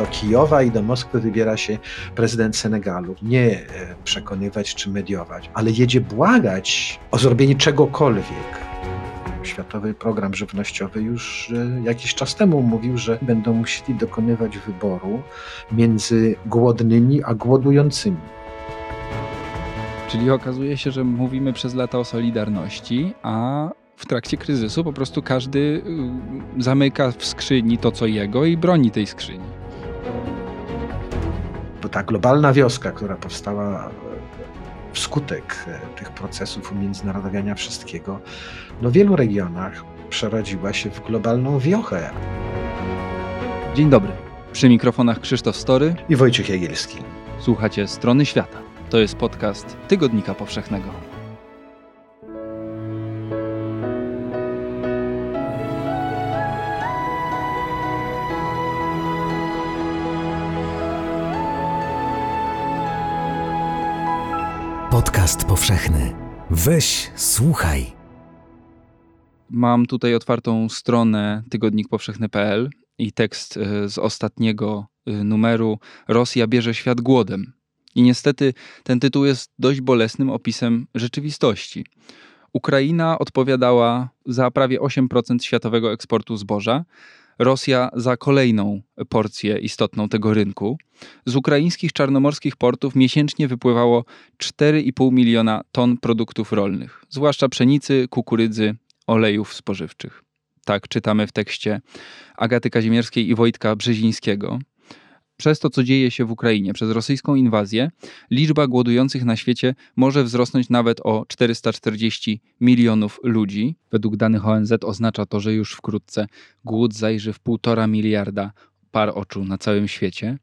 do Kijowa i do Moskwy wybiera się prezydent Senegalu. Nie e, przekonywać czy mediować, ale jedzie błagać o zrobienie czegokolwiek. Światowy Program Żywnościowy już e, jakiś czas temu mówił, że będą musieli dokonywać wyboru między głodnymi a głodującymi. Czyli okazuje się, że mówimy przez lata o solidarności, a w trakcie kryzysu po prostu każdy y, zamyka w skrzyni to, co jego i broni tej skrzyni. Ta globalna wioska, która powstała wskutek e, tych procesów umiędzynarodowiania wszystkiego, no w wielu regionach przerodziła się w globalną wiochę. Dzień dobry. Przy mikrofonach Krzysztof Story i Wojciech Jagielski. Słuchacie Strony Świata. To jest podcast Tygodnika Powszechnego. Podcast powszechny. Weź, słuchaj. Mam tutaj otwartą stronę tygodnikpowszechny.pl i tekst e, z ostatniego e, numeru Rosja bierze świat głodem. I niestety ten tytuł jest dość bolesnym opisem rzeczywistości. Ukraina odpowiadała za prawie 8% światowego eksportu zboża, Rosja za kolejną porcję istotną tego rynku. Z ukraińskich czarnomorskich portów miesięcznie wypływało 4,5 miliona ton produktów rolnych, zwłaszcza pszenicy, kukurydzy, olejów spożywczych. Tak czytamy w tekście Agaty Kazimierskiej i Wojtka Brzezińskiego przez to, co dzieje się w Ukrainie, przez rosyjską inwazję, liczba głodujących na świecie może wzrosnąć nawet o 440 milionów ludzi. Według danych ONZ oznacza to, że już wkrótce głód zajrzy w 1,5 miliarda par oczu na całym świecie.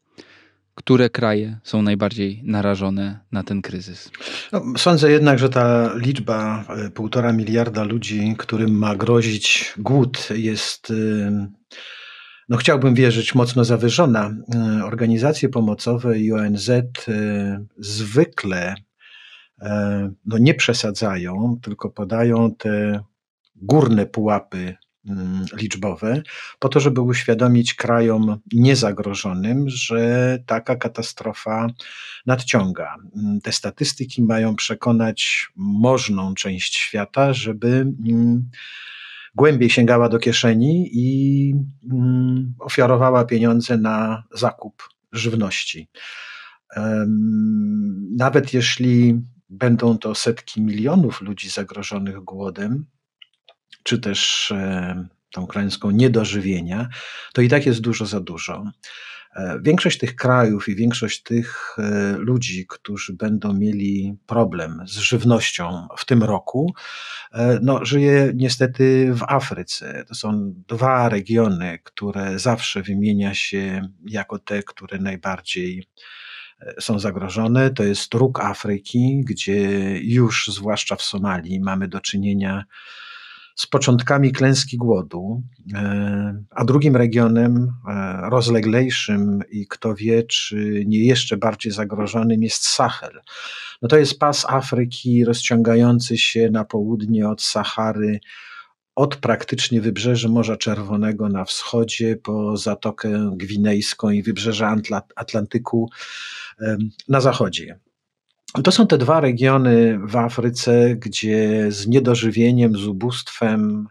Które kraje są najbardziej narażone na ten kryzys? No, sądzę jednak, że ta liczba 1,5 miliarda ludzi, którym ma grozić głód, jest no chciałbym wierzyć, mocno zawyżona. E, organizacje pomocowe i ONZ e, zwykle e, no nie przesadzają, tylko podają te górne pułapy mm, liczbowe, po to, żeby uświadomić krajom niezagrożonym, że taka katastrofa nadciąga. Mm, te statystyki mają przekonać możną część świata, żeby mm, głębiej sięgała do kieszeni i mm, ofiarowała pieniądze na zakup żywności. Nawet jeśli będą to setki milionów ludzi zagrożonych głodem, czy też tą klęską niedożywienia, to i tak jest dużo za dużo. E, większość tych krajów i większość tych e, ludzi, którzy będą mieli problem z żywnością w tym roku, e, no, żyje niestety w Afryce. To są dwa regiony, które zawsze wymienia się jako te, które najbardziej są zagrożone. To jest róg Afryki, gdzie już, zwłaszcza w Somalii, mamy do czynienia z początkami klęski głodu, e, a drugim regionem e, rozleglejszym i kto wie, czy nie jeszcze bardziej zagrożonym jest Sahel. No to jest pas Afryki rozciągający się na południe od Sahary, od praktycznie wybrzeży Morza Czerwonego na wschodzie po Zatokę Gwinejską i wybrzeże Atlantyku na zachodzie. To są te dwa regiony w Afryce, gdzie z niedożywieniem, z ubóstwem,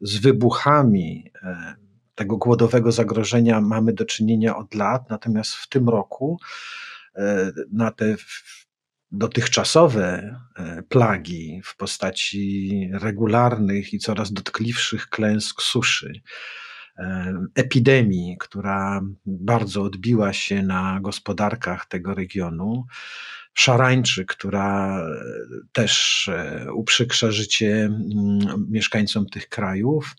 z wybuchami e, tego głodowego zagrożenia mamy do czynienia od lat, natomiast w tym roku e, na te dotychczasowe e, plagi w postaci regularnych i coraz dotkliwszych klęsk suszy, epidemii, która bardzo odbiła się na gospodarkach tego regionu, szarańczy, która e, też e, uprzykrza życie mm, mieszkańcom tych krajów.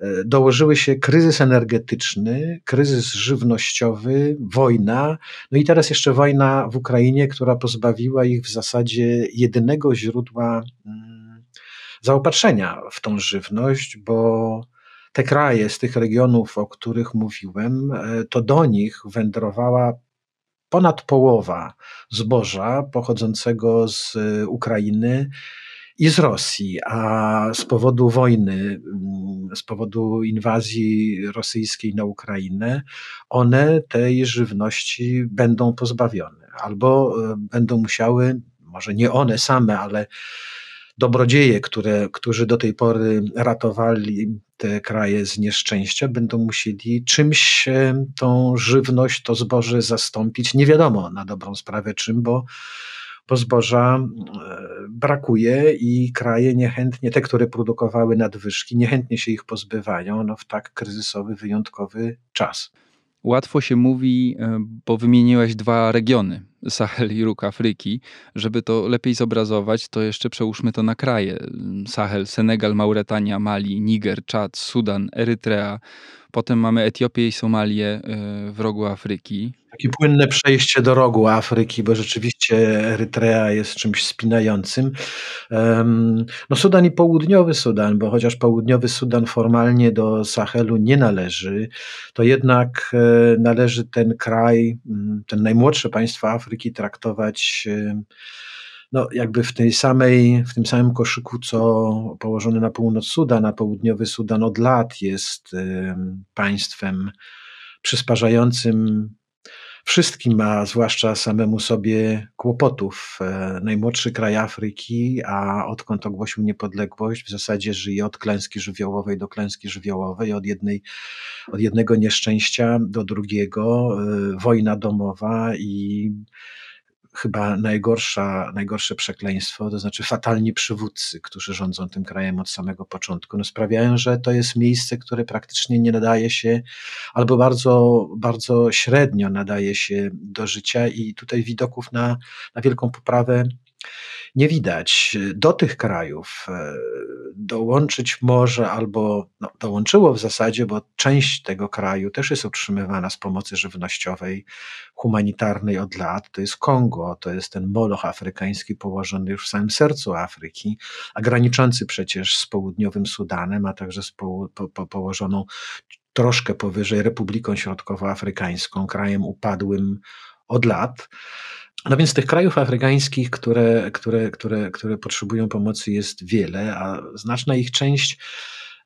E, dołożyły się kryzys energetyczny, kryzys żywnościowy, wojna, no i teraz jeszcze wojna w Ukrainie, która pozbawiła ich w zasadzie jedynego źródła mm, zaopatrzenia w tą żywność, bo te kraje z tych regionów, o których mówiłem, to do nich wędrowała ponad połowa zboża pochodzącego z y, Ukrainy i z Rosji, a z powodu wojny, mm, z powodu inwazji rosyjskiej na Ukrainę, one tej żywności będą pozbawione albo e, będą musiały, może nie one same, ale dobrodzieje, które, którzy do tej pory ratowali te kraje z nieszczęścia, będą musieli czymś e, tą żywność, to zboże zastąpić. Nie wiadomo na dobrą sprawę czym, bo bo zboża e, brakuje i kraje niechętnie, te, które produkowały nadwyżki, niechętnie się ich pozbywają no, w tak kryzysowy, wyjątkowy czas. Łatwo się mówi, e, bo wymieniłeś dwa regiony, Sahel i róg Afryki. Żeby to lepiej zobrazować, to jeszcze przełóżmy to na kraje. Sahel, Senegal, Mauretania, Mali, Niger, Czad, Sudan, Erytrea. Potem mamy Etiopię i Somalię e, w rogu Afryki. Takie płynne przejście do rogu Afryki, bo rzeczywiście Erytrea jest czymś spinającym. No Sudan i południowy Sudan, bo chociaż południowy Sudan formalnie do Sahelu nie należy, to jednak e, należy ten kraj, ten najmłodsze państwo Afryki traktować no, jakby w tej samej, w tym samym koszyku, co położony na północ Sudan, a południowy Sudan od lat jest państwem przysparzającym wszystkim, a zwłaszcza samemu sobie kłopotów. E, najmłodszy kraj Afryki, a odkąd ogłosił niepodległość, w zasadzie żyje od klęski żywiołowej do klęski żywiołowej, od, jednej, od jednego nieszczęścia do drugiego, e, wojna domowa i chyba najgorsza, najgorsze przekleństwo, to znaczy fatalni przywódcy, którzy rządzą tym krajem od samego początku, no sprawiają, że to jest miejsce, które praktycznie nie nadaje się, albo bardzo, bardzo średnio nadaje się do życia i tutaj widoków na, na wielką poprawę nie widać. Do tych krajów e, dołączyć może albo no, dołączyło w zasadzie, bo część tego kraju też jest utrzymywana z pomocy żywnościowej, humanitarnej od lat. To jest Kongo, to jest ten moloch afrykański położony już w samym sercu Afryki, a graniczący przecież z południowym Sudanem, a także z po, po, po położoną troszkę powyżej Republiką Środkowoafrykańską, krajem upadłym od lat. No więc tych krajów afrykańskich, które, które, które, które potrzebują pomocy jest wiele, a znaczna ich część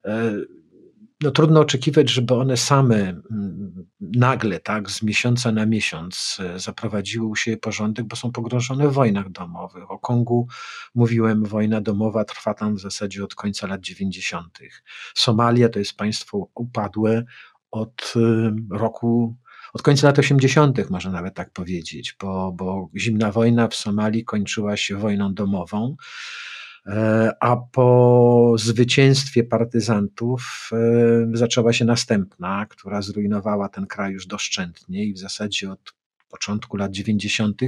e, no trudno oczekiwać, żeby one same nagle, tak, z miesiąca na miesiąc e, zaprowadziły u siebie porządek, bo są pogrążone w wojnach domowych. O Kongu mówiłem, wojna domowa trwa tam w zasadzie od końca lat 90. Somalia to jest państwo upadłe od e, roku od końca lat 80., można nawet tak powiedzieć, bo, bo zimna wojna w Somalii kończyła się wojną domową. E, a po zwycięstwie partyzantów e, zaczęła się następna, która zrujnowała ten kraj już doszczętnie i w zasadzie od początku lat 90.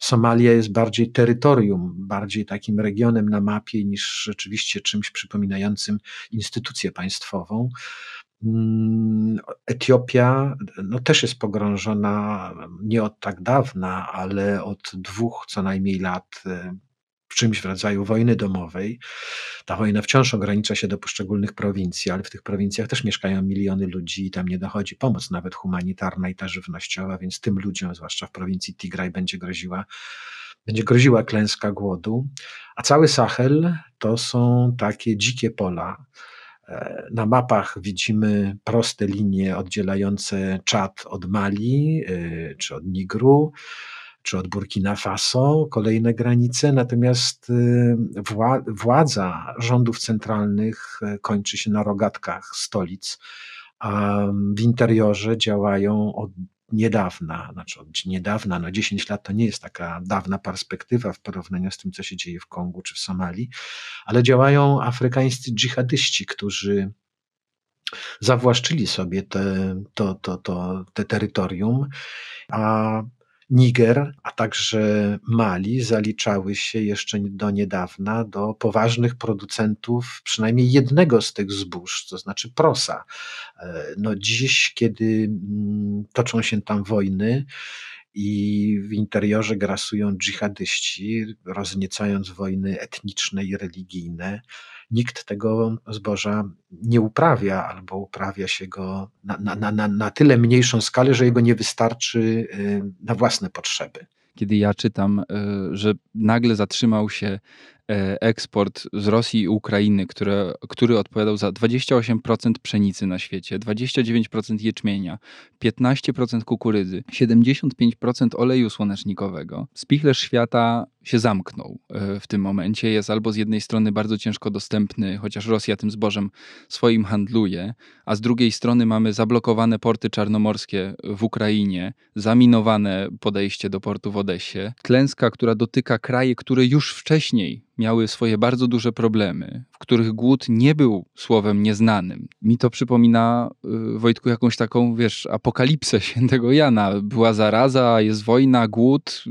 Somalia jest bardziej terytorium, bardziej takim regionem na mapie niż rzeczywiście czymś przypominającym instytucję państwową. Mm, Etiopia no, też jest pogrążona nie od tak dawna, ale od dwóch co najmniej lat e, w czymś w rodzaju wojny domowej. Ta wojna wciąż ogranicza się do poszczególnych prowincji, ale w tych prowincjach też mieszkają miliony ludzi i tam nie dochodzi pomoc, nawet humanitarna i ta żywnościowa, więc tym ludziom, zwłaszcza w prowincji Tigraj, będzie groziła, będzie groziła klęska głodu. A cały Sahel to są takie dzikie pola na mapach widzimy proste linie oddzielające Czad od Mali, e, czy od Nigru, czy od Burkina Faso, kolejne granice, natomiast e, władza rządów centralnych kończy się na rogatkach stolic, a w interiorze działają od niedawna, znaczy od niedawna, no 10 lat to nie jest taka dawna perspektywa w porównaniu z tym, co się dzieje w Kongu czy w Somalii, ale działają afrykańscy dżihadyści, którzy zawłaszczyli sobie te, to, to, to, te terytorium, a Niger, a także Mali zaliczały się jeszcze do niedawna do poważnych producentów przynajmniej jednego z tych zbóż, to znaczy prosa. E, no dziś, kiedy mm, toczą się tam wojny, i w interiorze grasują dżihadyści, rozniecając wojny etniczne i religijne. Nikt tego zboża nie uprawia, albo uprawia się go na, na, na, na tyle mniejszą skalę, że jego nie wystarczy y, na własne potrzeby. Kiedy ja czytam, y, że nagle zatrzymał się eksport z Rosji i Ukrainy, które, który odpowiadał za 28% pszenicy na świecie, 29% jeczmienia, 15% kukurydzy, 75% oleju słonecznikowego. Spichlerz świata się zamknął e, w tym momencie. Jest albo z jednej strony bardzo ciężko dostępny, chociaż Rosja tym zbożem swoim handluje, a z drugiej strony mamy zablokowane porty czarnomorskie w Ukrainie, zaminowane podejście do portu w Odessie. Klęska, która dotyka kraje, które już wcześniej miały swoje bardzo duże problemy, w których głód nie był słowem nieznanym. Mi to przypomina, y, Wojtku, jakąś taką, wiesz, apokalipsę świętego Jana. Była zaraza, jest wojna, głód, y,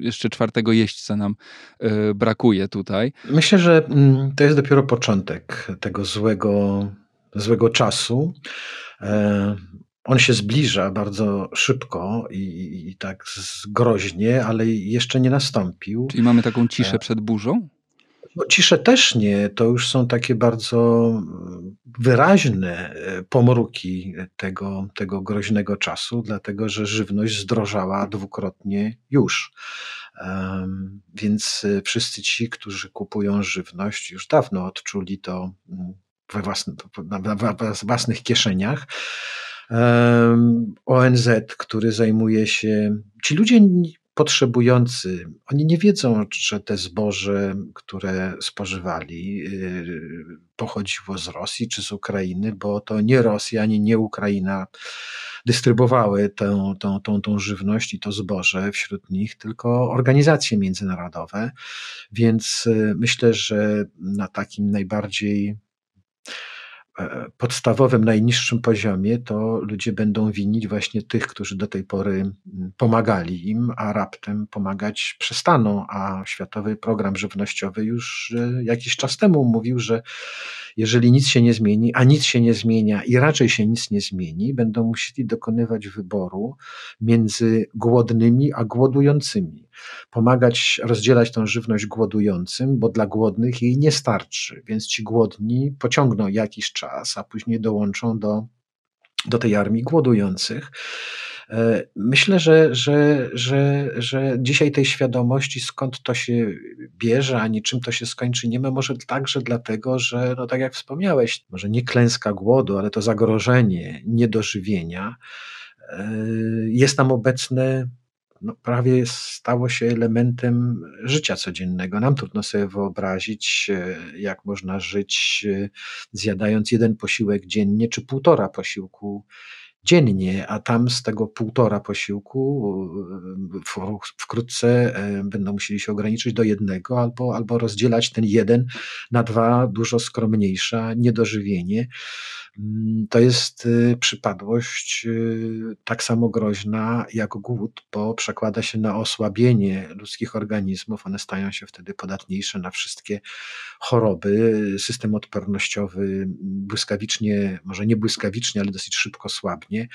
jeszcze czwartego jeźdźca nam y, brakuje tutaj. Myślę, że mm, to jest dopiero początek tego złego, złego czasu. On się zbliża bardzo szybko i, i, tak groźnie, ale jeszcze nie nastąpił. Czyli mamy taką ciszę e, przed burzą? No, ciszę też nie. To już są takie bardzo mm, wyraźne e, pomruki tego, tego groźnego czasu, dlatego że żywność zdrożała dwukrotnie już. Um, więc e, wszyscy ci, którzy kupują żywność, już dawno odczuli to mm, we własny, na, na własnych kieszeniach. ONZ, który zajmuje się. Ci ludzie potrzebujący, oni nie wiedzą, że te zboże, które spożywali, y, pochodziło z Rosji czy z Ukrainy, bo to nie Rosja ani nie Ukraina dystrybuowały tę, tę, tą, tą żywność i to zboże wśród nich, tylko organizacje międzynarodowe. Więc y, myślę, że na takim najbardziej podstawowym, najniższym poziomie, to ludzie będą winić właśnie tych, którzy do tej pory pomagali im, a raptem pomagać przestaną. A Światowy Program Żywnościowy już e, jakiś czas temu mówił, że jeżeli nic się nie zmieni, a nic się nie zmienia i raczej się nic nie zmieni, będą musieli dokonywać wyboru między głodnymi a głodującymi. Pomagać rozdzielać tą żywność głodującym, bo dla głodnych jej nie starczy, więc ci głodni pociągną jakiś czas, a później dołączą do, do tej armii głodujących. E, myślę, że, że, że, że dzisiaj tej świadomości, skąd to się bierze, ani czym to się skończy, nie ma może także dlatego, że, no tak jak wspomniałeś, może nie klęska głodu, ale to zagrożenie niedożywienia e, jest nam obecne no, prawie stało się elementem życia codziennego. Nam trudno sobie wyobrazić, e, jak można żyć zjadając jeden posiłek dziennie, czy półtora posiłku dziennie, a tam z tego półtora posiłku wkrótce e, będą musieli się ograniczyć do jednego albo, albo rozdzielać ten jeden na dwa dużo skromniejsza niedożywienie. Mm, to jest y, przypadłość y, tak samo groźna jak głód, bo przekłada się na osłabienie ludzkich organizmów. One stają się wtedy podatniejsze na wszystkie choroby. System odpornościowy błyskawicznie, może nie błyskawicznie, ale dosyć szybko słabnie.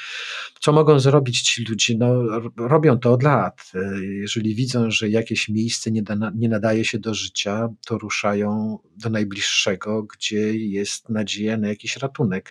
Co mogą zrobić ci ludzie? No, robią to od lat. Jeżeli widzą, że jakieś miejsce nie, da, nie nadaje się do życia, to ruszają do najbliższego, gdzie jest nadzieja na jakiś ratunek.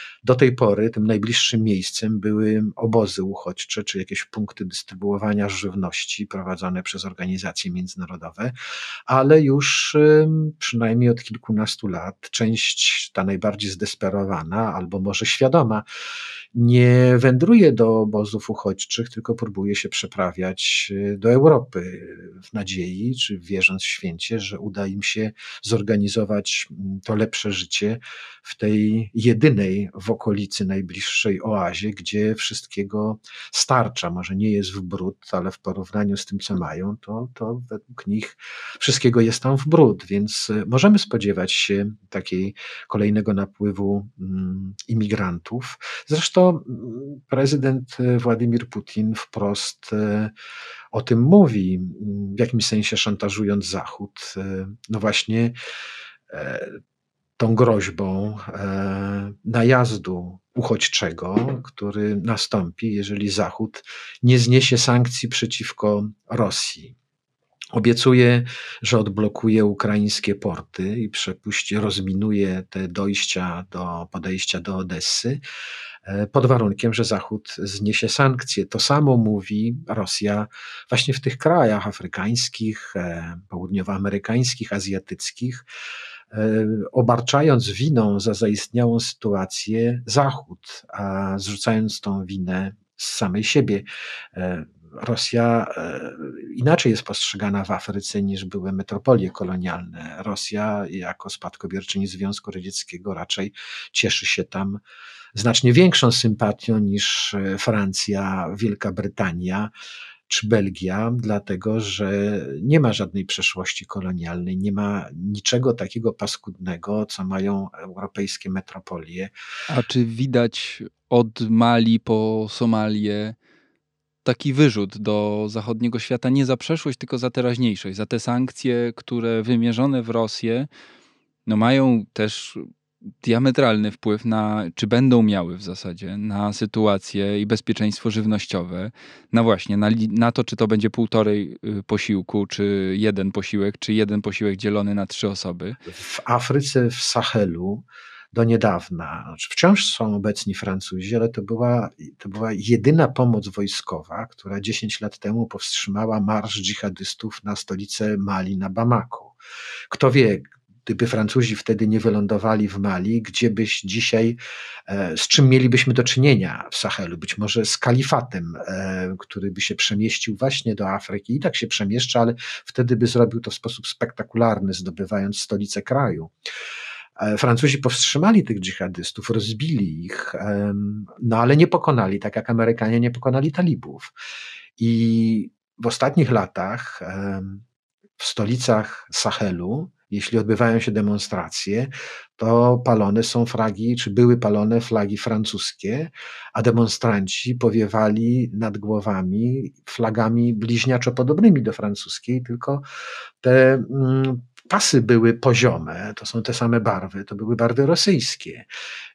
Do tej pory tym najbliższym miejscem były obozy uchodźcze, czy jakieś punkty dystrybuowania żywności prowadzone przez organizacje międzynarodowe, ale już przynajmniej od kilkunastu lat część ta najbardziej zdesperowana, albo może świadoma, nie wędruje do obozów uchodźczych, tylko próbuje się przeprawiać y, do Europy w nadziei, czy wierząc święcie, że uda im się zorganizować mm, to lepsze życie w tej jedynej okolicy najbliższej oazie, gdzie wszystkiego starcza. Może nie jest w brud, ale w porównaniu z tym, co mają, to, to według nich wszystkiego jest tam w brud, więc y, możemy spodziewać się takiej kolejnego napływu mm, imigrantów. Zresztą mm, prezydent e, Władimir Putin wprost e, o tym mówi, w jakimś sensie szantażując Zachód. E, no właśnie tą groźbą najazdu uchodźczego, który nastąpi, jeżeli Zachód nie zniesie sankcji przeciwko Rosji. Obiecuje, że odblokuje ukraińskie porty i przepuści, rozminuje te dojścia do podejścia do Odessy, e, pod warunkiem, że Zachód zniesie sankcje. To samo mówi Rosja właśnie w tych krajach afrykańskich, e, południowoamerykańskich, azjatyckich, e, obarczając winą za zaistniałą sytuację Zachód, a zrzucając tą winę z samej siebie. Rosja e, inaczej jest postrzegana w Afryce niż były metropolie kolonialne. Rosja jako spadkobierczyni Związku Radzieckiego raczej cieszy się tam znacznie większą sympatią niż e, Francja, Wielka Brytania czy Belgia, dlatego że nie ma żadnej przeszłości kolonialnej, nie ma niczego takiego paskudnego, co mają europejskie metropolie. A czy widać od Mali po Somalię taki wyrzut do zachodniego świata nie za przeszłość, tylko za teraźniejszość, za te sankcje, które wymierzone w Rosję no mają też diametralny wpływ na, czy będą miały w zasadzie, na sytuację i bezpieczeństwo żywnościowe, na właśnie, na, na to, czy to będzie półtorej y, posiłku, czy jeden posiłek, czy jeden posiłek dzielony na trzy osoby. W Afryce, w Sahelu, do niedawna. Znaczy, wciąż są obecni Francuzi, ale to była, to była jedyna pomoc wojskowa, która 10 lat temu powstrzymała marsz dżihadystów na stolicę Mali, na Bamako. Kto wie, gdyby Francuzi wtedy nie wylądowali w Mali, gdzie byś dzisiaj, e, z czym mielibyśmy do czynienia w Sahelu? Być może z kalifatem, e, który by się przemieścił właśnie do Afryki i tak się przemieszcza, ale wtedy by zrobił to w sposób spektakularny, zdobywając stolicę kraju. E, Francuzi powstrzymali tych dżihadystów, rozbili ich, no ale nie pokonali, tak jak Amerykanie nie pokonali talibów. I w ostatnich latach w stolicach Sahelu, jeśli odbywają się demonstracje, to palone są flagi, czy były palone flagi francuskie, a demonstranci powiewali nad głowami flagami bliźniaczo podobnymi do francuskiej, tylko te mm, pasy były poziome, to są te same barwy, to były barwy rosyjskie.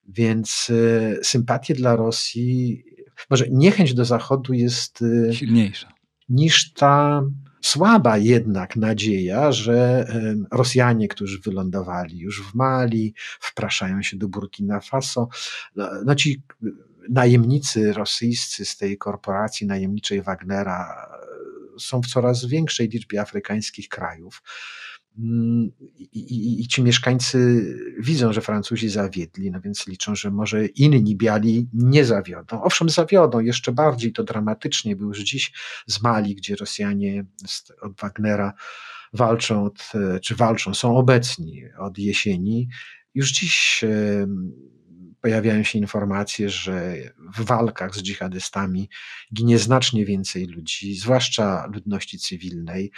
Więc e, sympatie dla Rosji, może niechęć do Zachodu jest e, silniejsza niż ta słaba jednak nadzieja, że Rosjanie, którzy wylądowali już w Mali, wpraszają się do Burkina Faso, no, no ci najemnicy rosyjscy z tej korporacji najemniczej Wagnera e, są w coraz większej liczbie afrykańskich krajów. Mm, I, i, I, ci mieszkańcy widzą, że Francuzi zawiedli, no więc liczą, że może inni biali nie zawiodą. Owszem, zawiodą jeszcze bardziej to dramatycznie, bo już dziś z Mali, gdzie Rosjanie od Wagnera walczą, od, czy walczą, są obecni od jesieni. Już dziś pojawiają się informacje, że w walkach z dżihadystami ginie znacznie więcej ludzi, zwłaszcza ludności cywilnej.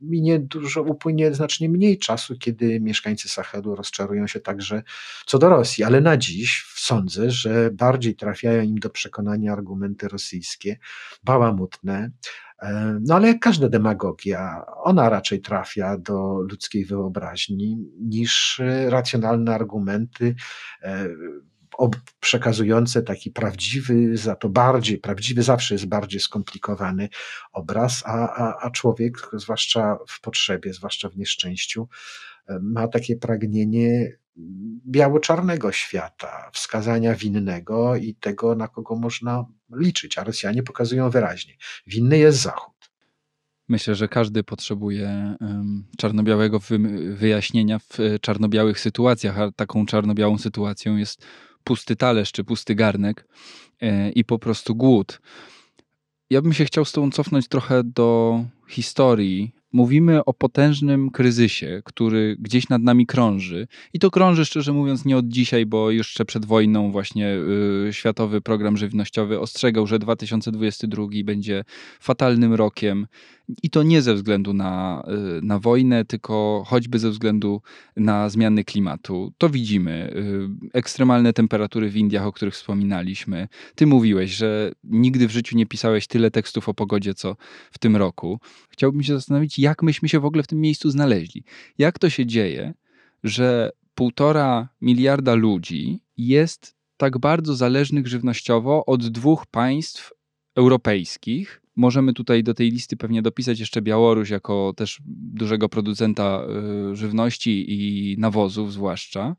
Minie dużo, upłynie znacznie mniej czasu, kiedy mieszkańcy Sahelu rozczarują się także co do Rosji, ale na dziś sądzę, że bardziej trafiają im do przekonania argumenty rosyjskie, bałamutne, e, no ale jak każda demagogia, ona raczej trafia do ludzkiej wyobraźni niż racjonalne argumenty. E, przekazujące taki prawdziwy, za to bardziej, prawdziwy zawsze jest bardziej skomplikowany obraz, a, a, a człowiek, zwłaszcza w potrzebie, zwłaszcza w nieszczęściu, ma takie pragnienie biało-czarnego świata, wskazania winnego i tego, na kogo można liczyć, a Rosjanie pokazują wyraźnie. Winny jest Zachód. Myślę, że każdy potrzebuje czarno-białego wyjaśnienia w e, czarno-białych sytuacjach, a taką czarno-białą sytuacją jest pusty talerz czy pusty garnek e, i po prostu głód. Ja bym się chciał z Tobą cofnąć trochę do historii mówimy o potężnym kryzysie, który gdzieś nad nami krąży. I to krąży, szczerze mówiąc, nie od dzisiaj, bo jeszcze przed wojną właśnie y, Światowy Program Żywnościowy ostrzegał, że 2022 będzie fatalnym rokiem. I to nie ze względu na, y, na wojnę, tylko choćby ze względu na zmiany klimatu. To widzimy. Y, ekstremalne temperatury w Indiach, o których wspominaliśmy. Ty mówiłeś, że nigdy w życiu nie pisałeś tyle tekstów o pogodzie, co w tym roku. Chciałbym się zastanowić, jak myśmy się w ogóle w tym miejscu znaleźli. Jak to się dzieje, że półtora miliarda ludzi jest tak bardzo zależnych żywnościowo od dwóch państw europejskich, Możemy tutaj do tej listy pewnie dopisać jeszcze Białoruś jako też dużego producenta y, żywności i nawozów zwłaszcza.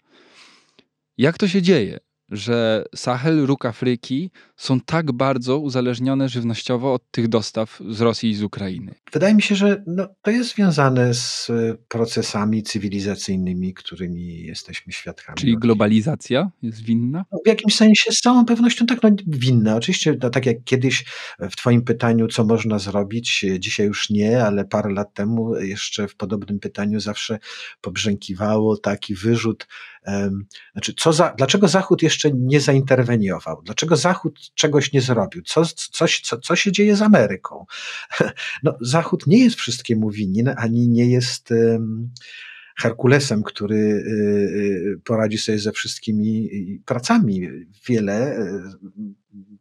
Jak to się dzieje, że Sahel, róg Afryki są tak bardzo uzależnione żywnościowo od tych dostaw z Rosji i z Ukrainy? Wydaje mi się, że no, to jest związane z e, procesami cywilizacyjnymi, którymi jesteśmy świadkami. Czyli globalizacja jest winna? No, w jakimś sensie z całą pewnością tak, no, winna. Oczywiście, no, tak jak kiedyś w Twoim pytaniu, co można zrobić, dzisiaj już nie, ale parę lat temu jeszcze w podobnym pytaniu zawsze pobrzękiwało taki wyrzut, znaczy, co za, dlaczego Zachód jeszcze nie zainterweniował? Dlaczego Zachód czegoś nie zrobił? Co, coś, co, co się dzieje z Ameryką? No, Zachód nie jest wszystkiemu winien, ani nie jest Herkulesem, który y, y, poradzi sobie ze wszystkimi pracami. Wiele y,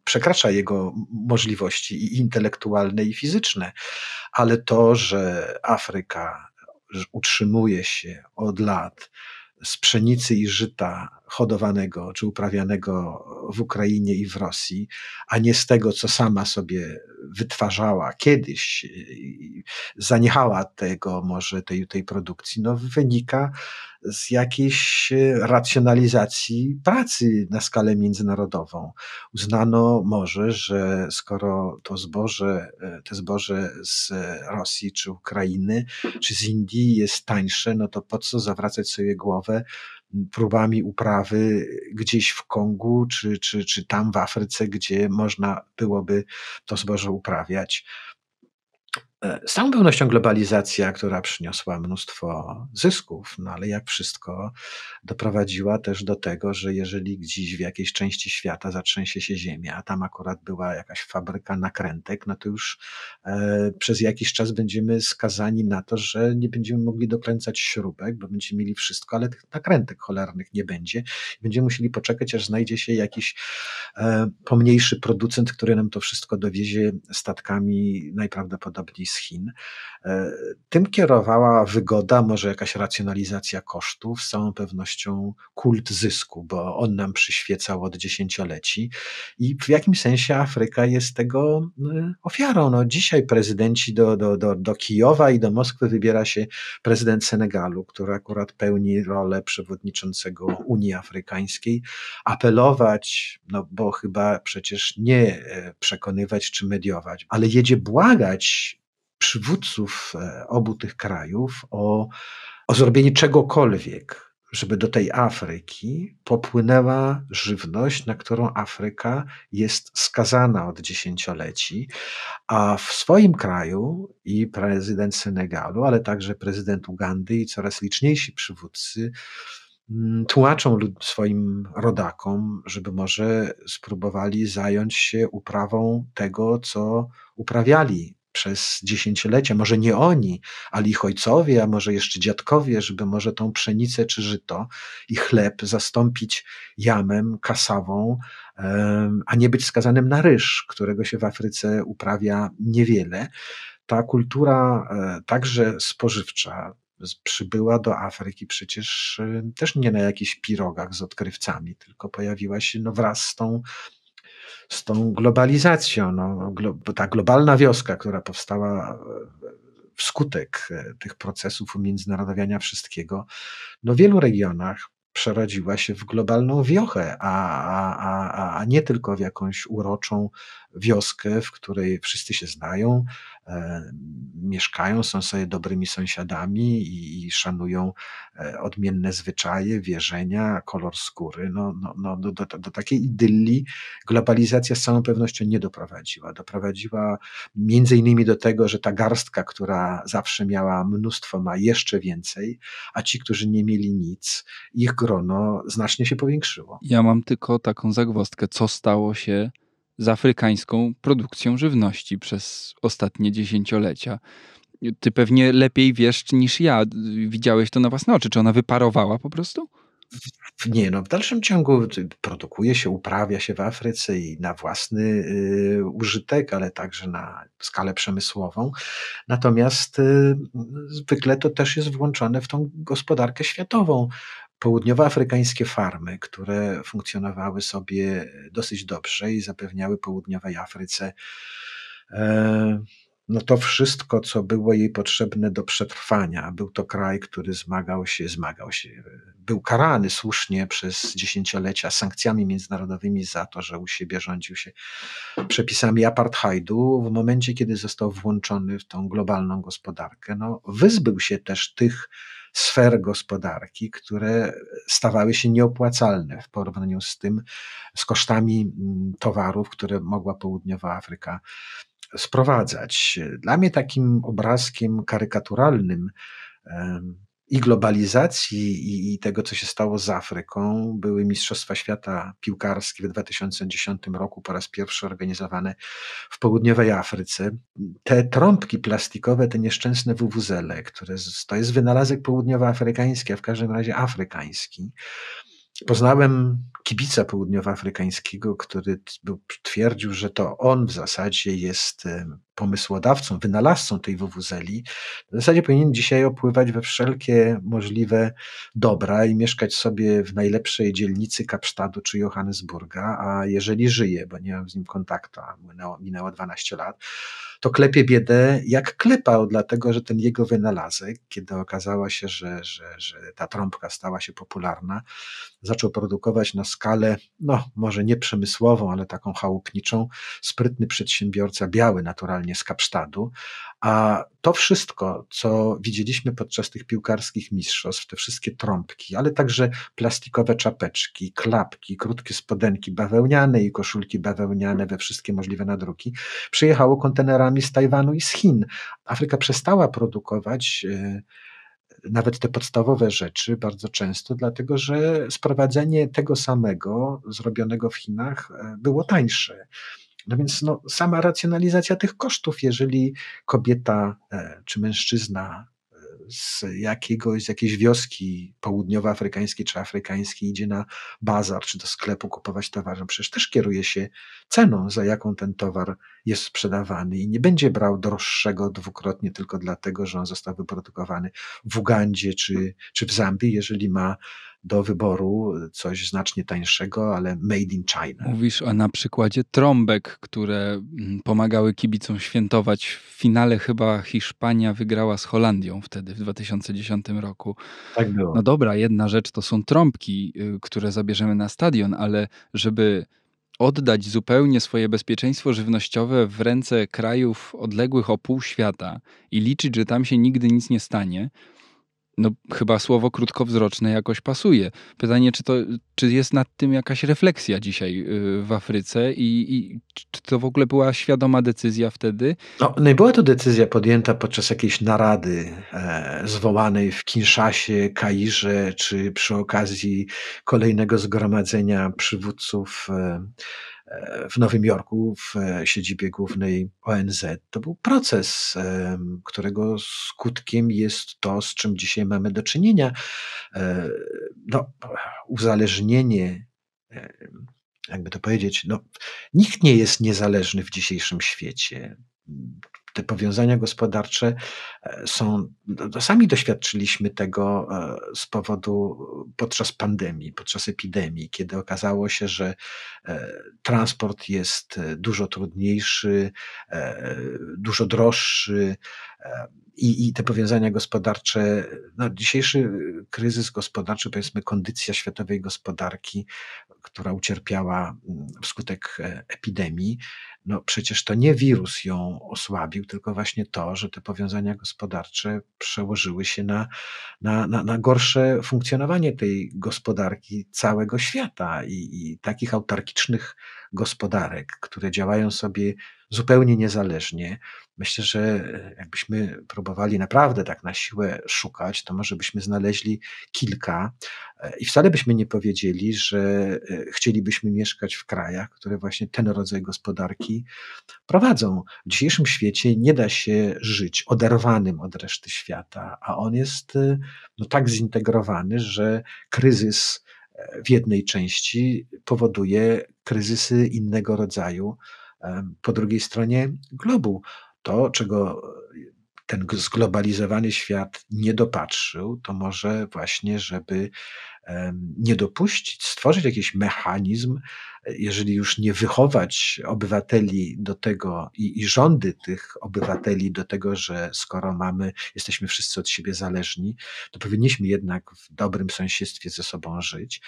przekracza jego możliwości i intelektualne, i fizyczne. Ale to, że Afryka utrzymuje się od lat z pszenicy i żyta hodowanego czy uprawianego w Ukrainie i w Rosji, a nie z tego, co sama sobie wytwarzała kiedyś, zaniechała tego może tej, tej produkcji, no wynika z jakiejś racjonalizacji pracy na skalę międzynarodową. Uznano może, że skoro to zboże, te zboże z Rosji czy Ukrainy czy z Indii jest tańsze, no to po co zawracać sobie głowę próbami uprawy gdzieś w Kongu, czy, czy, czy tam w Afryce, gdzie można byłoby to zboże uprawiać. E, z całą pewnością globalizacja, która przyniosła mnóstwo zysków, no ale jak wszystko, doprowadziła też do tego, że jeżeli gdzieś w jakiejś części świata zatrzęsie się ziemia, a tam akurat była jakaś fabryka nakrętek, no to już e, przez jakiś czas będziemy skazani na to, że nie będziemy mogli dokręcać śrubek, bo będziemy mieli wszystko, ale tych nakrętek cholernych nie będzie. Będziemy musieli poczekać, aż znajdzie się jakiś e, pomniejszy producent, który nam to wszystko dowiezie statkami najprawdopodobniej z Chin. E, tym kierowała wygoda, może jakaś racjonalizacja kosztów, z całą pewnością kult zysku, bo on nam przyświecał od dziesięcioleci i w jakimś sensie Afryka jest tego e, ofiarą. No, dzisiaj prezydenci do, do, do, do Kijowa i do Moskwy wybiera się prezydent Senegalu, który akurat pełni rolę przewodniczącego Unii Afrykańskiej, apelować, no bo chyba przecież nie e, przekonywać czy mediować, ale jedzie błagać przywódców e, obu tych krajów o, o zrobienie czegokolwiek, żeby do tej Afryki popłynęła żywność, na którą Afryka jest skazana od dziesięcioleci, a w swoim kraju i prezydent Senegalu, ale także prezydent Ugandy i coraz liczniejsi przywódcy mm, tłumaczą swoim rodakom, żeby może spróbowali zająć się uprawą tego, co uprawiali przez dziesięciolecia, może nie oni, ale ich ojcowie, a może jeszcze dziadkowie, żeby może tą pszenicę czy żyto i chleb zastąpić jamem, kasawą, a nie być skazanym na ryż, którego się w Afryce uprawia niewiele. Ta kultura, e, także spożywcza, przybyła do Afryki przecież e, też nie na jakichś pirogach z odkrywcami, tylko pojawiła się no wraz z tą z tą globalizacją. No, ta globalna wioska, która powstała e, wskutek e, tych procesów umiędzynarodowiania wszystkiego, no w wielu regionach przerodziła się w globalną wiochę, a, a, a, a nie tylko w jakąś uroczą wioskę, w której wszyscy się znają, mieszkają, są sobie dobrymi sąsiadami i, i szanują e, odmienne zwyczaje, wierzenia, kolor skóry. No, no, no, do, do, do takiej idylii globalizacja z całą pewnością nie doprowadziła. Doprowadziła między innymi do tego, że ta garstka, która zawsze miała mnóstwo, ma jeszcze więcej, a ci, którzy nie mieli nic, ich grono znacznie się powiększyło. Ja mam tylko taką zagwozdkę, co stało się z afrykańską produkcją żywności przez ostatnie dziesięciolecia. Ty pewnie lepiej wiesz niż ja. Widziałeś to na własne oczy. Czy ona wyparowała po prostu? Nie, no w dalszym ciągu produkuje się, uprawia się w Afryce i na własny y, użytek, ale także na skalę przemysłową. Natomiast y, zwykle to też jest włączone w tą gospodarkę światową południowoafrykańskie farmy, które funkcjonowały sobie dosyć dobrze i zapewniały południowej Afryce e, no to wszystko, co było jej potrzebne do przetrwania. Był to kraj, który zmagał się, zmagał się, był karany słusznie przez dziesięciolecia sankcjami międzynarodowymi za to, że u siebie rządził się przepisami apartheidu. W momencie, kiedy został włączony w tą globalną gospodarkę, no, wyzbył się też tych sfer gospodarki, które stawały się nieopłacalne w porównaniu z tym, z kosztami mm, towarów, które mogła południowa Afryka sprowadzać. Dla mnie takim obrazkiem karykaturalnym i globalizacji, i, i, tego, co się stało z Afryką, były Mistrzostwa Świata Piłkarskie w 2010 roku, po raz pierwszy organizowane w południowej Afryce. Te trąbki plastikowe, te nieszczęsne wuwuzele, które to jest wynalazek południowoafrykański, a w każdym razie afrykański. Poznałem kibica południowoafrykańskiego, który twierdził, że to on w zasadzie jest pomysłodawcą, wynalazcą tej wuwuzeli. W zasadzie powinien dzisiaj opływać we wszelkie możliwe dobra i mieszkać sobie w najlepszej dzielnicy Kapsztadu czy Johannesburga, a jeżeli żyje, bo nie mam z nim kontaktu, a minęło, minęło 12 lat, to klepie biedę jak klepał, dlatego że ten jego wynalazek, kiedy okazało się, że, że, że ta trąbka stała się popularna, zaczął produkować na skalę, no może nie przemysłową, ale taką chałupniczą, sprytny przedsiębiorca, biały naturalnie z Kapsztadu, a to wszystko, co widzieliśmy podczas tych piłkarskich mistrzostw, te wszystkie trąbki, ale także plastikowe czapeczki, klapki, krótkie spodenki bawełniane i koszulki bawełniane we wszystkie możliwe nadruki, przyjechało kontenerami z Tajwanu i z Chin. Afryka przestała produkować e, nawet te podstawowe rzeczy bardzo często, dlatego że sprowadzenie tego samego zrobionego w Chinach e, było tańsze. No więc no, sama racjonalizacja tych kosztów, jeżeli kobieta e, czy mężczyzna e, z jakiegoś, z jakiejś wioski południowoafrykańskiej czy afrykańskiej idzie na bazar czy do sklepu kupować towar, no przecież też kieruje się ceną, za jaką ten towar jest sprzedawany i nie będzie brał droższego dwukrotnie tylko dlatego, że on został wyprodukowany w Ugandzie czy, czy w Zambii, jeżeli ma do wyboru coś znacznie tańszego, ale made in China. Mówisz o na przykładzie trąbek, które mm, pomagały kibicom świętować. W finale chyba Hiszpania wygrała z Holandią wtedy w 2010 roku. Tak było. No dobra, jedna rzecz to są trąbki, y, które zabierzemy na stadion, ale żeby oddać zupełnie swoje bezpieczeństwo żywnościowe w ręce krajów odległych o pół świata i liczyć, że tam się nigdy nic nie stanie, no chyba słowo krótkowzroczne jakoś pasuje. Pytanie, czy, to, czy jest nad tym jakaś refleksja dzisiaj y, w Afryce i, i czy to w ogóle była świadoma decyzja wtedy? No, no i była to decyzja podjęta podczas jakiejś narady e, zwołanej w Kinszasie, Kairze, czy przy okazji kolejnego zgromadzenia przywódców e, w Nowym Jorku, w e, siedzibie głównej ONZ. To był proces, którego skutkiem jest to, z czym dzisiaj mamy do czynienia. E, no, uzależnienie jakby to powiedzieć, no, nikt nie jest niezależny w dzisiejszym świecie te powiązania gospodarcze e, są, no, sami doświadczyliśmy tego e, z powodu podczas pandemii, podczas epidemii, kiedy okazało się, że e, transport jest dużo trudniejszy, dużo droższy, i, i te powiązania gospodarcze, no dzisiejszy kryzys gospodarczy, powiedzmy kondycja światowej gospodarki, która ucierpiała mm, wskutek epidemii, no przecież to nie wirus ją osłabił, tylko właśnie to, że te powiązania gospodarcze przełożyły się na, na, na, na gorsze funkcjonowanie tej gospodarki całego świata i, i takich autarkicznych gospodarek, które działają sobie zupełnie niezależnie. Myślę, że e, jakbyśmy próbowali naprawdę tak na siłę szukać, to może byśmy znaleźli kilka e, i wcale byśmy nie powiedzieli, że e, chcielibyśmy mieszkać w krajach, które właśnie ten rodzaj gospodarki prowadzą. W dzisiejszym świecie nie da się żyć oderwanym od reszty świata, a on jest no, tak zintegrowany, że kryzys w jednej części powoduje kryzysy innego rodzaju po drugiej stronie globu. To, czego ten zglobalizowany świat nie dopatrzył, to może właśnie, żeby nie dopuścić, stworzyć jakiś mechanizm, jeżeli już nie wychować obywateli do tego i, i rządy tych obywateli do tego, że skoro mamy, jesteśmy wszyscy od siebie zależni, to powinniśmy jednak w dobrym sąsiedztwie ze sobą żyć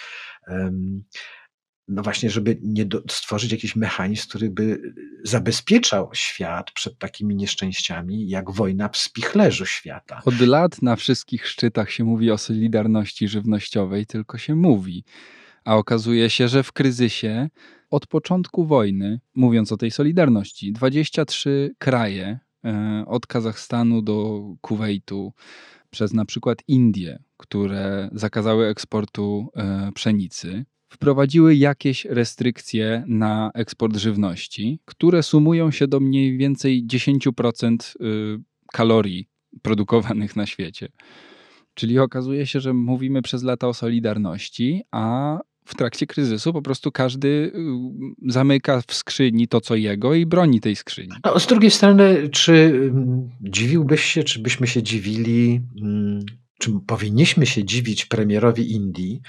no właśnie, żeby nie do, stworzyć jakiś mechanizm, który by zabezpieczał świat przed takimi nieszczęściami, jak wojna w spichlerzu świata. Od lat na wszystkich szczytach się mówi o solidarności żywnościowej, tylko się mówi. A okazuje się, że w kryzysie od początku wojny, mówiąc o tej solidarności, 23 kraje, e, od Kazachstanu do Kuwejtu, przez na przykład Indie, które zakazały eksportu e, pszenicy, wprowadziły jakieś restrykcje na eksport żywności, które sumują się do mniej więcej 10% y, kalorii produkowanych na świecie. Czyli okazuje się, że mówimy przez lata o solidarności, a w trakcie kryzysu po prostu każdy y, zamyka w skrzyni to, co jego i broni tej skrzyni. No, z drugiej strony, czy dziwiłbyś się, czy byśmy się dziwili, czy powinniśmy się dziwić premierowi Indii,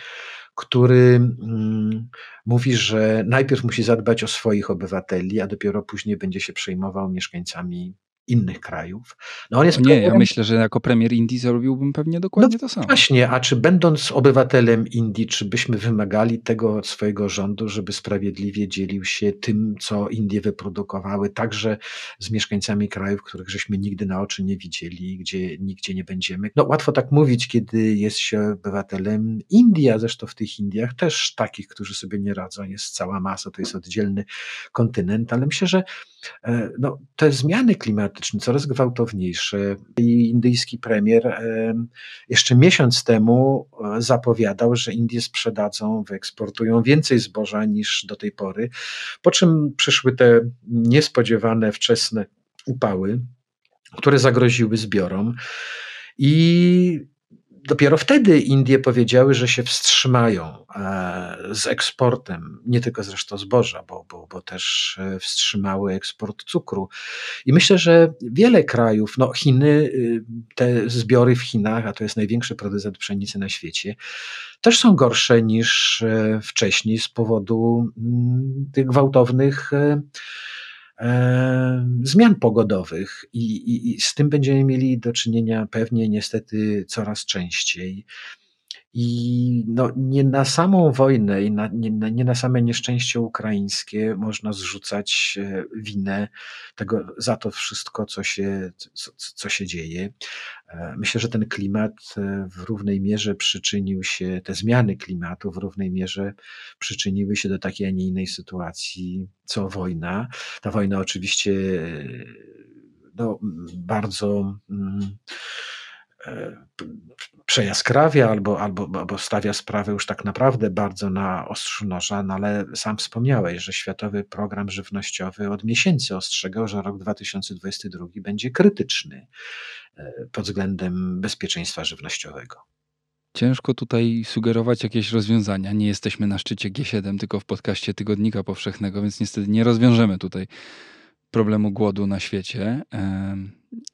który mm, mówi, że najpierw musi zadbać o swoich obywateli, a dopiero później będzie się przejmował mieszkańcami innych krajów. No on jest nie, premierem... ja myślę, że jako premier Indii zrobiłbym pewnie dokładnie no, to samo. Właśnie, a czy będąc obywatelem Indii, czy byśmy wymagali tego od swojego rządu, żeby sprawiedliwie dzielił się tym, co Indie wyprodukowały, także z mieszkańcami krajów, których żeśmy nigdy na oczy nie widzieli, gdzie nigdzie nie będziemy. No łatwo tak mówić, kiedy jest się obywatelem Indii, a zresztą w tych Indiach też takich, którzy sobie nie radzą, jest cała masa, to jest oddzielny kontynent, ale myślę, że e, no, te zmiany klimatyczne, klimatyczny, coraz gwałtowniejszy. I indyjski premier jeszcze miesiąc temu e, zapowiadał, że Indie sprzedadzą, wyeksportują więcej zboża niż do tej pory, po czym przyszły te niespodziewane wczesne upały, które zagroziły zbiorom. I Dopiero wtedy Indie powiedziały, że się wstrzymają e, z eksportem, nie tylko zresztą zboża, bo, bo, bo też e, wstrzymały eksport cukru. I myślę, że wiele krajów, no Chiny, y, te zbiory w Chinach, a to jest największy producent pszenicy na świecie, też są gorsze niż e, wcześniej z powodu mm, tych gwałtownych zmian pogodowych i, i, i z tym będziemy mieli do czynienia pewnie niestety coraz częściej. I no, nie na samą wojnę i na, nie, nie, na same nieszczęście ukraińskie można zrzucać e, winę tego, za to wszystko, co się, co, co się dzieje. E, myślę, że ten klimat e, w równej mierze przyczynił się, te zmiany klimatu w równej mierze przyczyniły się do takiej, a nie innej sytuacji, co wojna. Ta wojna oczywiście no, bardzo. Mm, przejaskrawia albo, albo, albo stawia sprawę już tak naprawdę bardzo na ostrzu noża, no ale sam wspomniałeś, że Światowy Program Żywnościowy od miesięcy ostrzegał, że rok 2022 będzie krytyczny e, pod względem bezpieczeństwa żywnościowego. Ciężko tutaj sugerować jakieś rozwiązania. Nie jesteśmy na szczycie G7, tylko w podcaście Tygodnika Powszechnego, więc niestety nie rozwiążemy tutaj problemu głodu na świecie.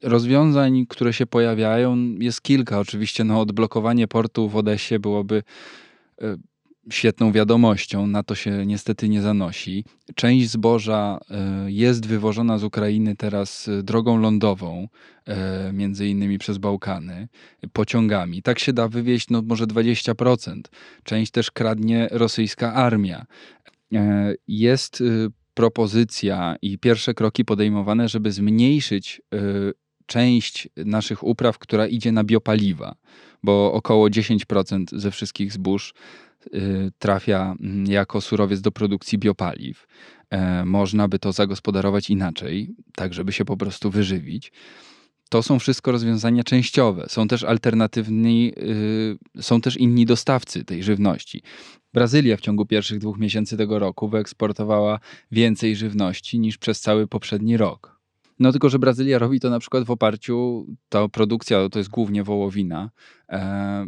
Rozwiązań, które się pojawiają, jest kilka. Oczywiście no, odblokowanie portu w Odesie byłoby e, świetną wiadomością, na to się niestety nie zanosi. Część zboża e, jest wywożona z Ukrainy teraz e, drogą lądową, między innymi przez Bałkany, pociągami. Tak się da wywieźć no, może 20%. Część też kradnie rosyjska armia. Jest propozycja i pierwsze kroki podejmowane, żeby zmniejszyć y, część naszych upraw, która idzie na biopaliwa, bo około 10% ze wszystkich zbóż y, trafia mm, jako surowiec do produkcji biopaliw. E, można by to zagospodarować inaczej, tak żeby się po prostu wyżywić. To są wszystko rozwiązania częściowe. Są też alternatywni, yy, są też inni dostawcy tej żywności. Brazylia w ciągu pierwszych dwóch miesięcy tego roku wyeksportowała więcej żywności niż przez cały poprzedni rok. No tylko, że Brazylia robi to na przykład w oparciu, ta produkcja to jest głównie wołowina,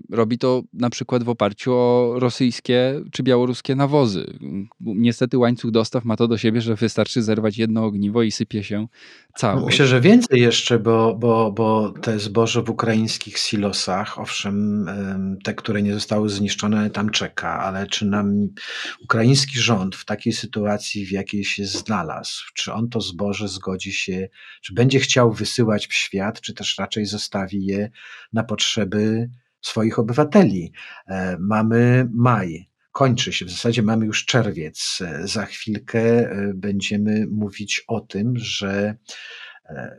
robi to na przykład w oparciu o rosyjskie czy białoruskie nawozy. Niestety łańcuch dostaw ma to do siebie, że wystarczy zerwać jedno ogniwo i sypie się całość. Myślę, że więcej jeszcze, bo, bo, bo te zboże w ukraińskich silosach, owszem, te, które nie zostały zniszczone, tam czeka, ale czy nam ukraiński rząd w takiej sytuacji, w jakiej się znalazł, czy on to zboże zgodzi się, czy będzie chciał wysyłać w świat, czy też raczej zostawi je na potrzeby swoich obywateli. E, mamy maj, kończy się. W zasadzie mamy już czerwiec. E, za chwilkę e, będziemy mówić o tym, że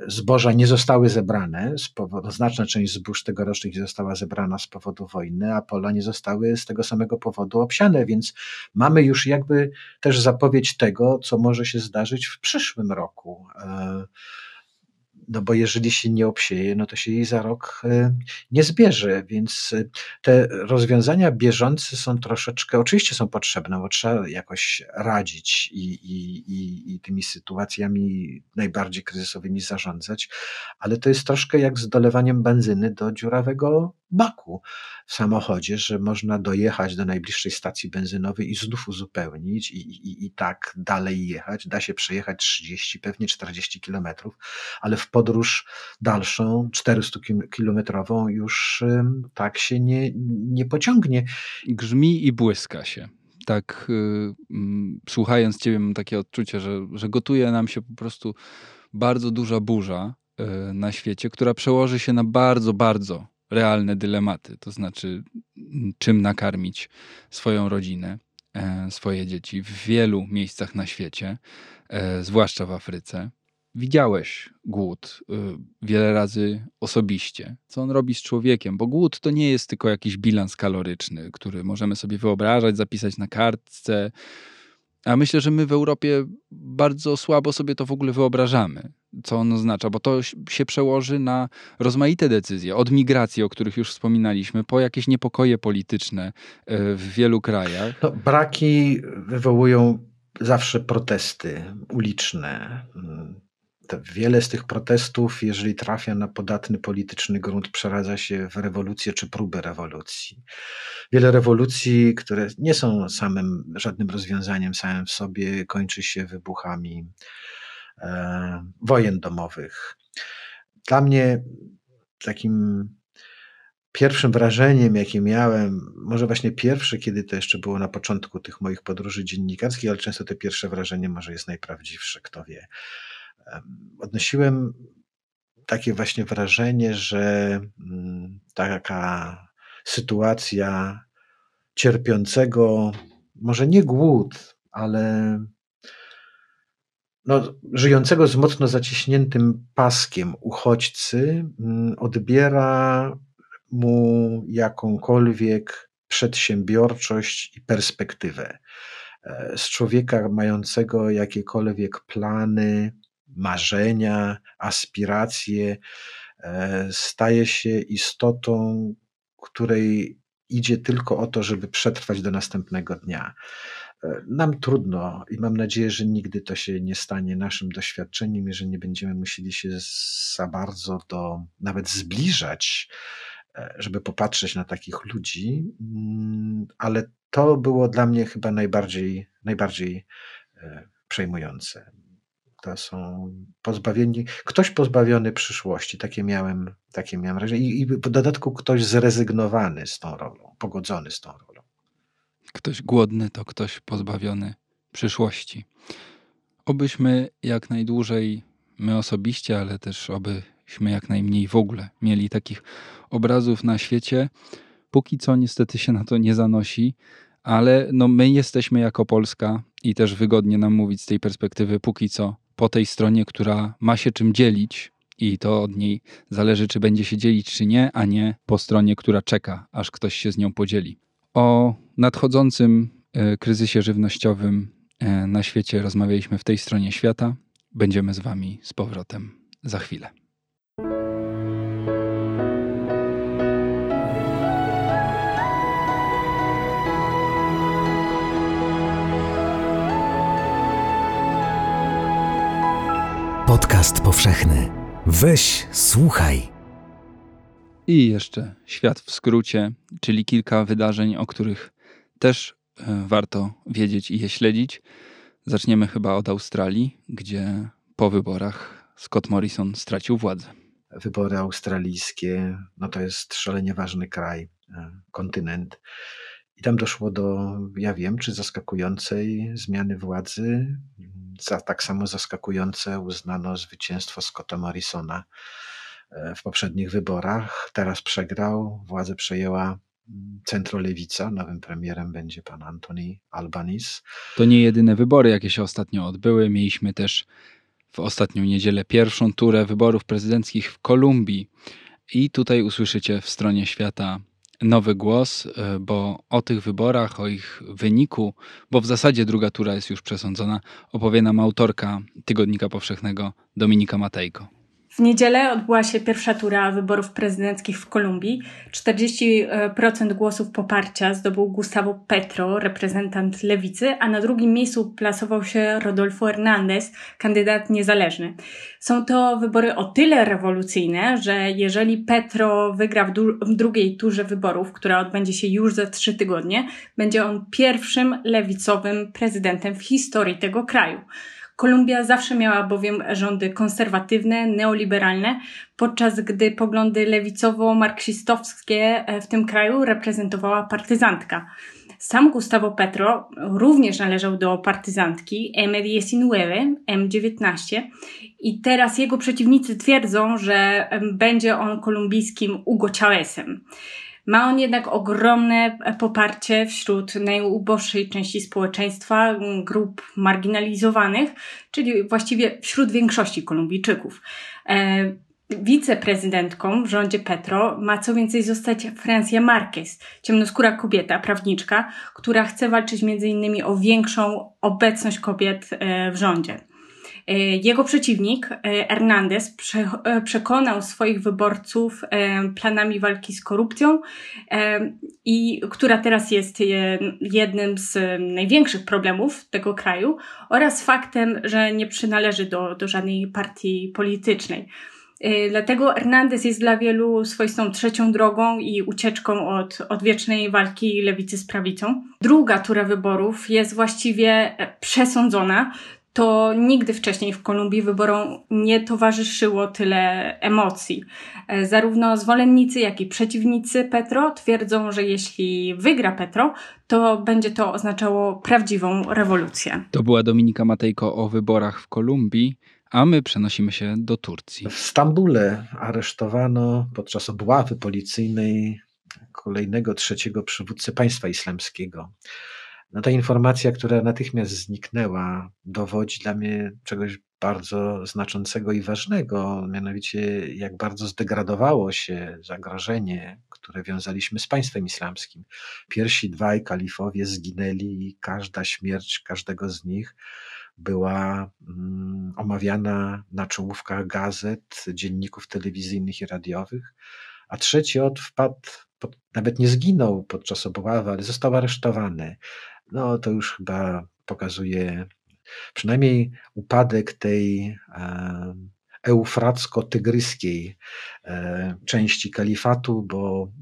zboża nie zostały zebrane, powodu, znaczna część zbóż tegorocznych nie została zebrana z powodu wojny, a pola nie zostały z tego samego powodu obsiane, więc mamy już jakby też zapowiedź tego, co może się zdarzyć w przyszłym roku no bo jeżeli się nie obsieje, no to się jej za rok e, nie zbierze, więc e, te rozwiązania bieżące są troszeczkę, oczywiście są potrzebne, bo trzeba jakoś radzić i, i, i, i tymi sytuacjami najbardziej kryzysowymi zarządzać, ale to jest troszkę jak z dolewaniem benzyny do dziurawego baku w samochodzie, że można dojechać do najbliższej stacji benzynowej i znów uzupełnić i, i, i tak dalej jechać. Da się przejechać 30, pewnie 40 kilometrów, ale w podróż dalszą, 400-kilometrową już tak się nie, nie pociągnie. Grzmi i błyska się tak y, mm, słuchając Ciebie mam takie odczucie, że, że gotuje nam się po prostu bardzo duża burza y, na świecie, która przełoży się na bardzo, bardzo realne dylematy, to znaczy czym nakarmić swoją rodzinę, e, swoje dzieci w wielu miejscach na świecie, e, zwłaszcza w Afryce. Widziałeś głód y, wiele razy osobiście, co on robi z człowiekiem, bo głód to nie jest tylko jakiś bilans kaloryczny, który możemy sobie wyobrażać, zapisać na kartce. A myślę, że my w Europie bardzo słabo sobie to w ogóle wyobrażamy co on oznacza, bo to się przełoży na rozmaite decyzje, od migracji, o których już wspominaliśmy, po jakieś niepokoje polityczne e, w wielu krajach. No, braki wywołują zawsze protesty uliczne. Wiele z tych protestów, jeżeli trafia na podatny polityczny grunt, przeradza się w rewolucję czy próbę rewolucji. Wiele rewolucji, które nie są samym żadnym rozwiązaniem samym w sobie, kończy się wybuchami E, wojen domowych. Dla mnie takim pierwszym wrażeniem, jakie miałem, może właśnie pierwsze, kiedy to jeszcze było na początku tych moich podróży dziennikarskich, ale często to pierwsze wrażenie może jest najprawdziwsze, kto wie. Odnosiłem takie właśnie wrażenie, że mm, taka sytuacja cierpiącego, może nie głód, ale no, żyjącego z mocno zaciśniętym paskiem uchodźcy mm, odbiera mu jakąkolwiek przedsiębiorczość i perspektywę. E, z człowieka mającego jakiekolwiek plany, marzenia, aspiracje, e, staje się istotą, której idzie tylko o to, żeby przetrwać do następnego dnia. Nam trudno i mam nadzieję, że nigdy to się nie stanie naszym doświadczeniem i że nie będziemy musieli się za bardzo do nawet zbliżać, e, żeby popatrzeć na takich ludzi, mm, ale to było dla mnie chyba najbardziej, najbardziej e, przejmujące. To są pozbawieni, ktoś pozbawiony przyszłości, takie miałem, takie miałem wrażenie. I, I w dodatku ktoś zrezygnowany z tą rolą, pogodzony z tą rolą. Ktoś głodny to ktoś pozbawiony przyszłości. Obyśmy jak najdłużej, my osobiście, ale też obyśmy jak najmniej w ogóle mieli takich obrazów na świecie. Póki co niestety się na to nie zanosi, ale no my jesteśmy jako Polska i też wygodnie nam mówić z tej perspektywy póki co po tej stronie, która ma się czym dzielić i to od niej zależy, czy będzie się dzielić, czy nie, a nie po stronie, która czeka, aż ktoś się z nią podzieli. O nadchodzącym e, kryzysie żywnościowym e, na świecie rozmawialiśmy w tej stronie świata. Będziemy z Wami z powrotem za chwilę. Podcast powszechny. Weź, słuchaj. I jeszcze świat w skrócie, czyli kilka wydarzeń, o których też e, warto wiedzieć i je śledzić. Zaczniemy chyba od Australii, gdzie po wyborach Scott Morrison stracił władzę. Wybory australijskie, no to jest szalenie ważny kraj, e, kontynent. I tam doszło do, ja wiem, czy zaskakującej zmiany władzy. Za tak samo zaskakujące uznano zwycięstwo Scotta Morrisona e, w poprzednich wyborach. Teraz przegrał, władzę przejęła mm, centrolewica. Nowym premierem będzie pan Anthony Albanese. To nie jedyne wybory, jakie się ostatnio odbyły. Mieliśmy też w ostatnią niedzielę pierwszą turę wyborów prezydenckich w Kolumbii. I tutaj usłyszycie w stronie świata nowy głos, e, bo o tych wyborach, o ich wyniku, bo w zasadzie druga tura jest już przesądzona, opowie nam autorka Tygodnika Powszechnego Dominika Matejko. W niedzielę odbyła się pierwsza tura wyborów prezydenckich w Kolumbii. 40% głosów poparcia zdobył Gustavo Petro, reprezentant lewicy, a na drugim miejscu plasował się Rodolfo Hernández, kandydat niezależny. Są to wybory o tyle rewolucyjne, że jeżeli Petro wygra w, w drugiej turze wyborów, która odbędzie się już za trzy tygodnie, będzie on pierwszym lewicowym prezydentem w historii tego kraju. Kolumbia zawsze miała bowiem rządy konserwatywne, neoliberalne, podczas gdy poglądy lewicowo-marksistowskie e, w tym kraju reprezentowała partyzantka. Sam Gustavo Petro również należał do partyzantki M19, M19 i teraz jego przeciwnicy twierdzą, że będzie on kolumbijskim Hugo Chávezem. Ma on jednak ogromne poparcie wśród najuboższej części społeczeństwa, grup marginalizowanych, czyli właściwie wśród większości Kolumbijczyków. E, wiceprezydentką w rządzie Petro ma co więcej zostać Francia Marquez, ciemnoskóra kobieta, prawniczka, która chce walczyć innymi o większą obecność kobiet e, w rządzie. E, jego przeciwnik, e, Hernandez, e, przekonał swoich wyborców planami walki z korupcją, i która teraz jest jednym z największych problemów tego kraju, oraz faktem, że nie przynależy do, do żadnej partii politycznej. Dlatego Hernandez jest dla wielu swoistą trzecią drogą i ucieczką od odwiecznej walki lewicy z prawicą. Druga tura wyborów jest właściwie przesądzona to nigdy wcześniej w Kolumbii wyborom nie towarzyszyło tyle emocji. E, zarówno zwolennicy, jak i przeciwnicy Petro twierdzą, że jeśli wygra Petro, to będzie to oznaczało prawdziwą rewolucję. To była Dominika Matejko o wyborach w Kolumbii. A my przenosimy się do Turcji. W Stambule aresztowano podczas obławy policyjnej kolejnego trzeciego przywódcę państwa islamskiego. No ta informacja, która natychmiast zniknęła, dowodzi dla mnie czegoś bardzo znaczącego i ważnego, mianowicie jak bardzo zdegradowało się zagrożenie, które wiązaliśmy z państwem islamskim. Pierwsi dwaj kalifowie zginęli i każda śmierć każdego z nich była mm, omawiana na czołówkach gazet, dzienników telewizyjnych i radiowych, a trzeci od wpadł, pod, nawet nie zginął podczas obławy, ale został aresztowany. No to już chyba pokazuje przynajmniej upadek tej eufracko-tygryskiej e, części kalifatu, bo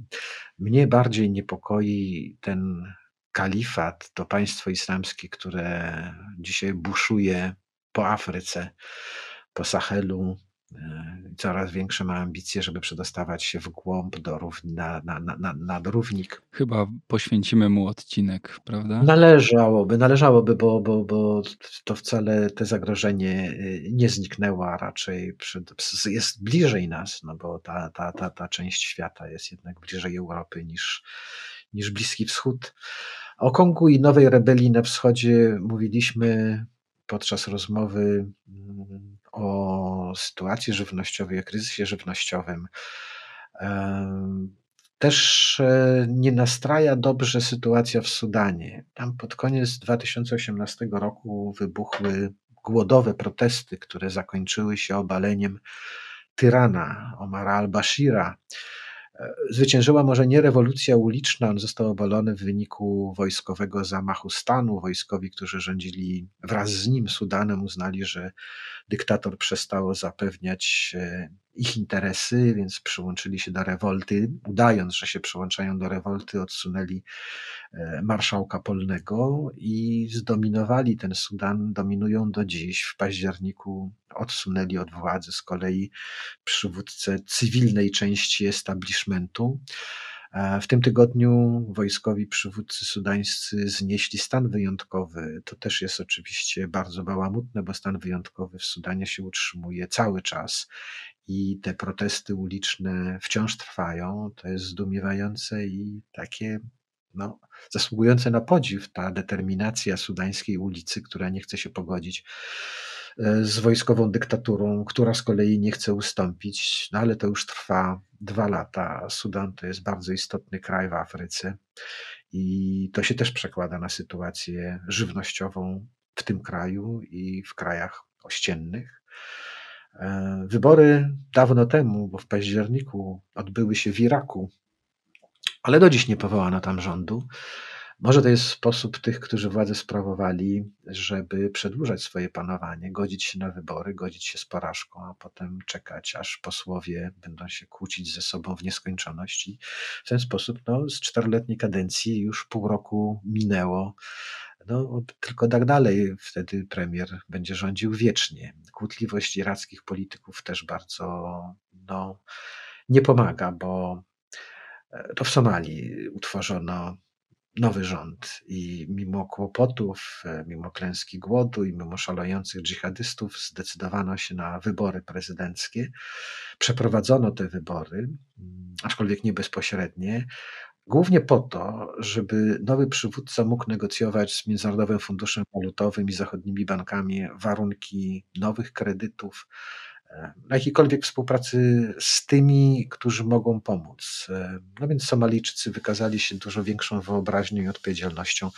mnie bardziej niepokoi ten kalifat, to państwo islamskie, które dzisiaj buszuje po Afryce, po Sahelu, E, coraz większe ma ambicje, żeby przedostawać się w głąb do równi, na, na, na, nad równik. Chyba poświęcimy mu odcinek, prawda? Należałoby, należałoby, bo, bo, bo to wcale te zagrożenie y, nie zniknęło, a raczej przed, jest bliżej nas, no bo ta, ta, ta, ta część świata jest jednak bliżej Europy niż, niż Bliski Wschód. O Kongu i nowej rebelii na wschodzie mówiliśmy podczas rozmowy mm, sytuacji żywnościowej, o kryzysie żywnościowym. Też e, nie nastraja dobrze sytuacja w Sudanie. Tam pod koniec 2018 roku wybuchły głodowe protesty, które zakończyły się obaleniem tyrana Omara al-Bashira. E, zwyciężyła może nie rewolucja uliczna, on został obalony w wyniku wojskowego zamachu stanu. Wojskowi, którzy rządzili wraz z nim Sudanem, uznali, że dyktator przestał zapewniać e, ich interesy, więc przyłączyli się do rewolty, udając, że się przyłączają do rewolty, odsunęli e, marszałka polnego i zdominowali ten Sudan, dominują do dziś. W październiku odsunęli od władzy z kolei przywódcę cywilnej części establishmentu. W tym tygodniu wojskowi przywódcy sudańscy znieśli stan wyjątkowy. To też jest oczywiście bardzo bałamutne, bo stan wyjątkowy w Sudanie się utrzymuje cały czas i te protesty uliczne wciąż trwają. To jest zdumiewające i takie no, zasługujące na podziw ta determinacja sudańskiej ulicy, która nie chce się pogodzić e, z wojskową dyktaturą, która z kolei nie chce ustąpić, no ale to już trwa dwa lata. Sudan to jest bardzo istotny kraj w Afryce i to się też przekłada na sytuację żywnościową w tym kraju i w krajach ościennych. E, wybory dawno temu, bo w październiku odbyły się w Iraku, ale do dziś nie powołano tam rządu. Może to jest sposób tych, którzy władzę sprawowali, żeby przedłużać swoje panowanie, godzić się na wybory, godzić się z porażką, a potem czekać, aż posłowie będą się kłócić ze sobą w nieskończoność. I w ten sposób no, z czteroletniej kadencji już pół roku minęło. No, tylko tak dalej, wtedy premier będzie rządził wiecznie. Kłótliwość irackich polityków też bardzo no, nie pomaga, bo e, to w Somalii utworzono nowy rząd i mimo kłopotów, e, mimo klęski głodu i mimo szalejących dżihadystów zdecydowano się na wybory prezydenckie. Przeprowadzono te wybory, mm, aczkolwiek nie bezpośrednie, głównie po to, żeby nowy przywódca mógł negocjować z Międzynarodowym Funduszem Walutowym i zachodnimi bankami warunki nowych kredytów, jakiejkolwiek współpracy z tymi, którzy mogą pomóc. No więc Somalijczycy wykazali się dużo większą wyobraźnią i odpowiedzialnością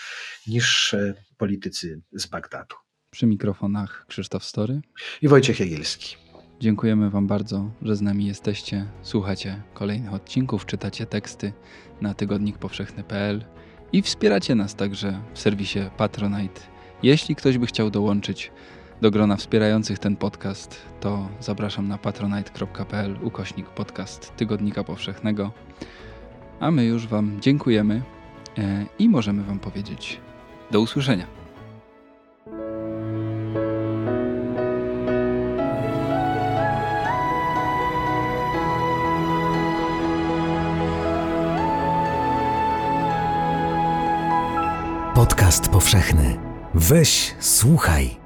niż e, politycy z Bagdadu. Przy mikrofonach Krzysztof Story i Wojciech Jagielski. Dziękujemy Wam bardzo, że z nami jesteście. Słuchacie kolejnych odcinków, czytacie teksty na tygodnikpowszechny.pl i wspieracie nas także w serwisie Patronite. Jeśli ktoś by chciał dołączyć do grona wspierających ten podcast, to zapraszam na patronite.pl ukośnik podcast Tygodnika Powszechnego. A my już Wam dziękujemy e, i możemy Wam powiedzieć do usłyszenia. Podcast powszechny. Weź, słuchaj.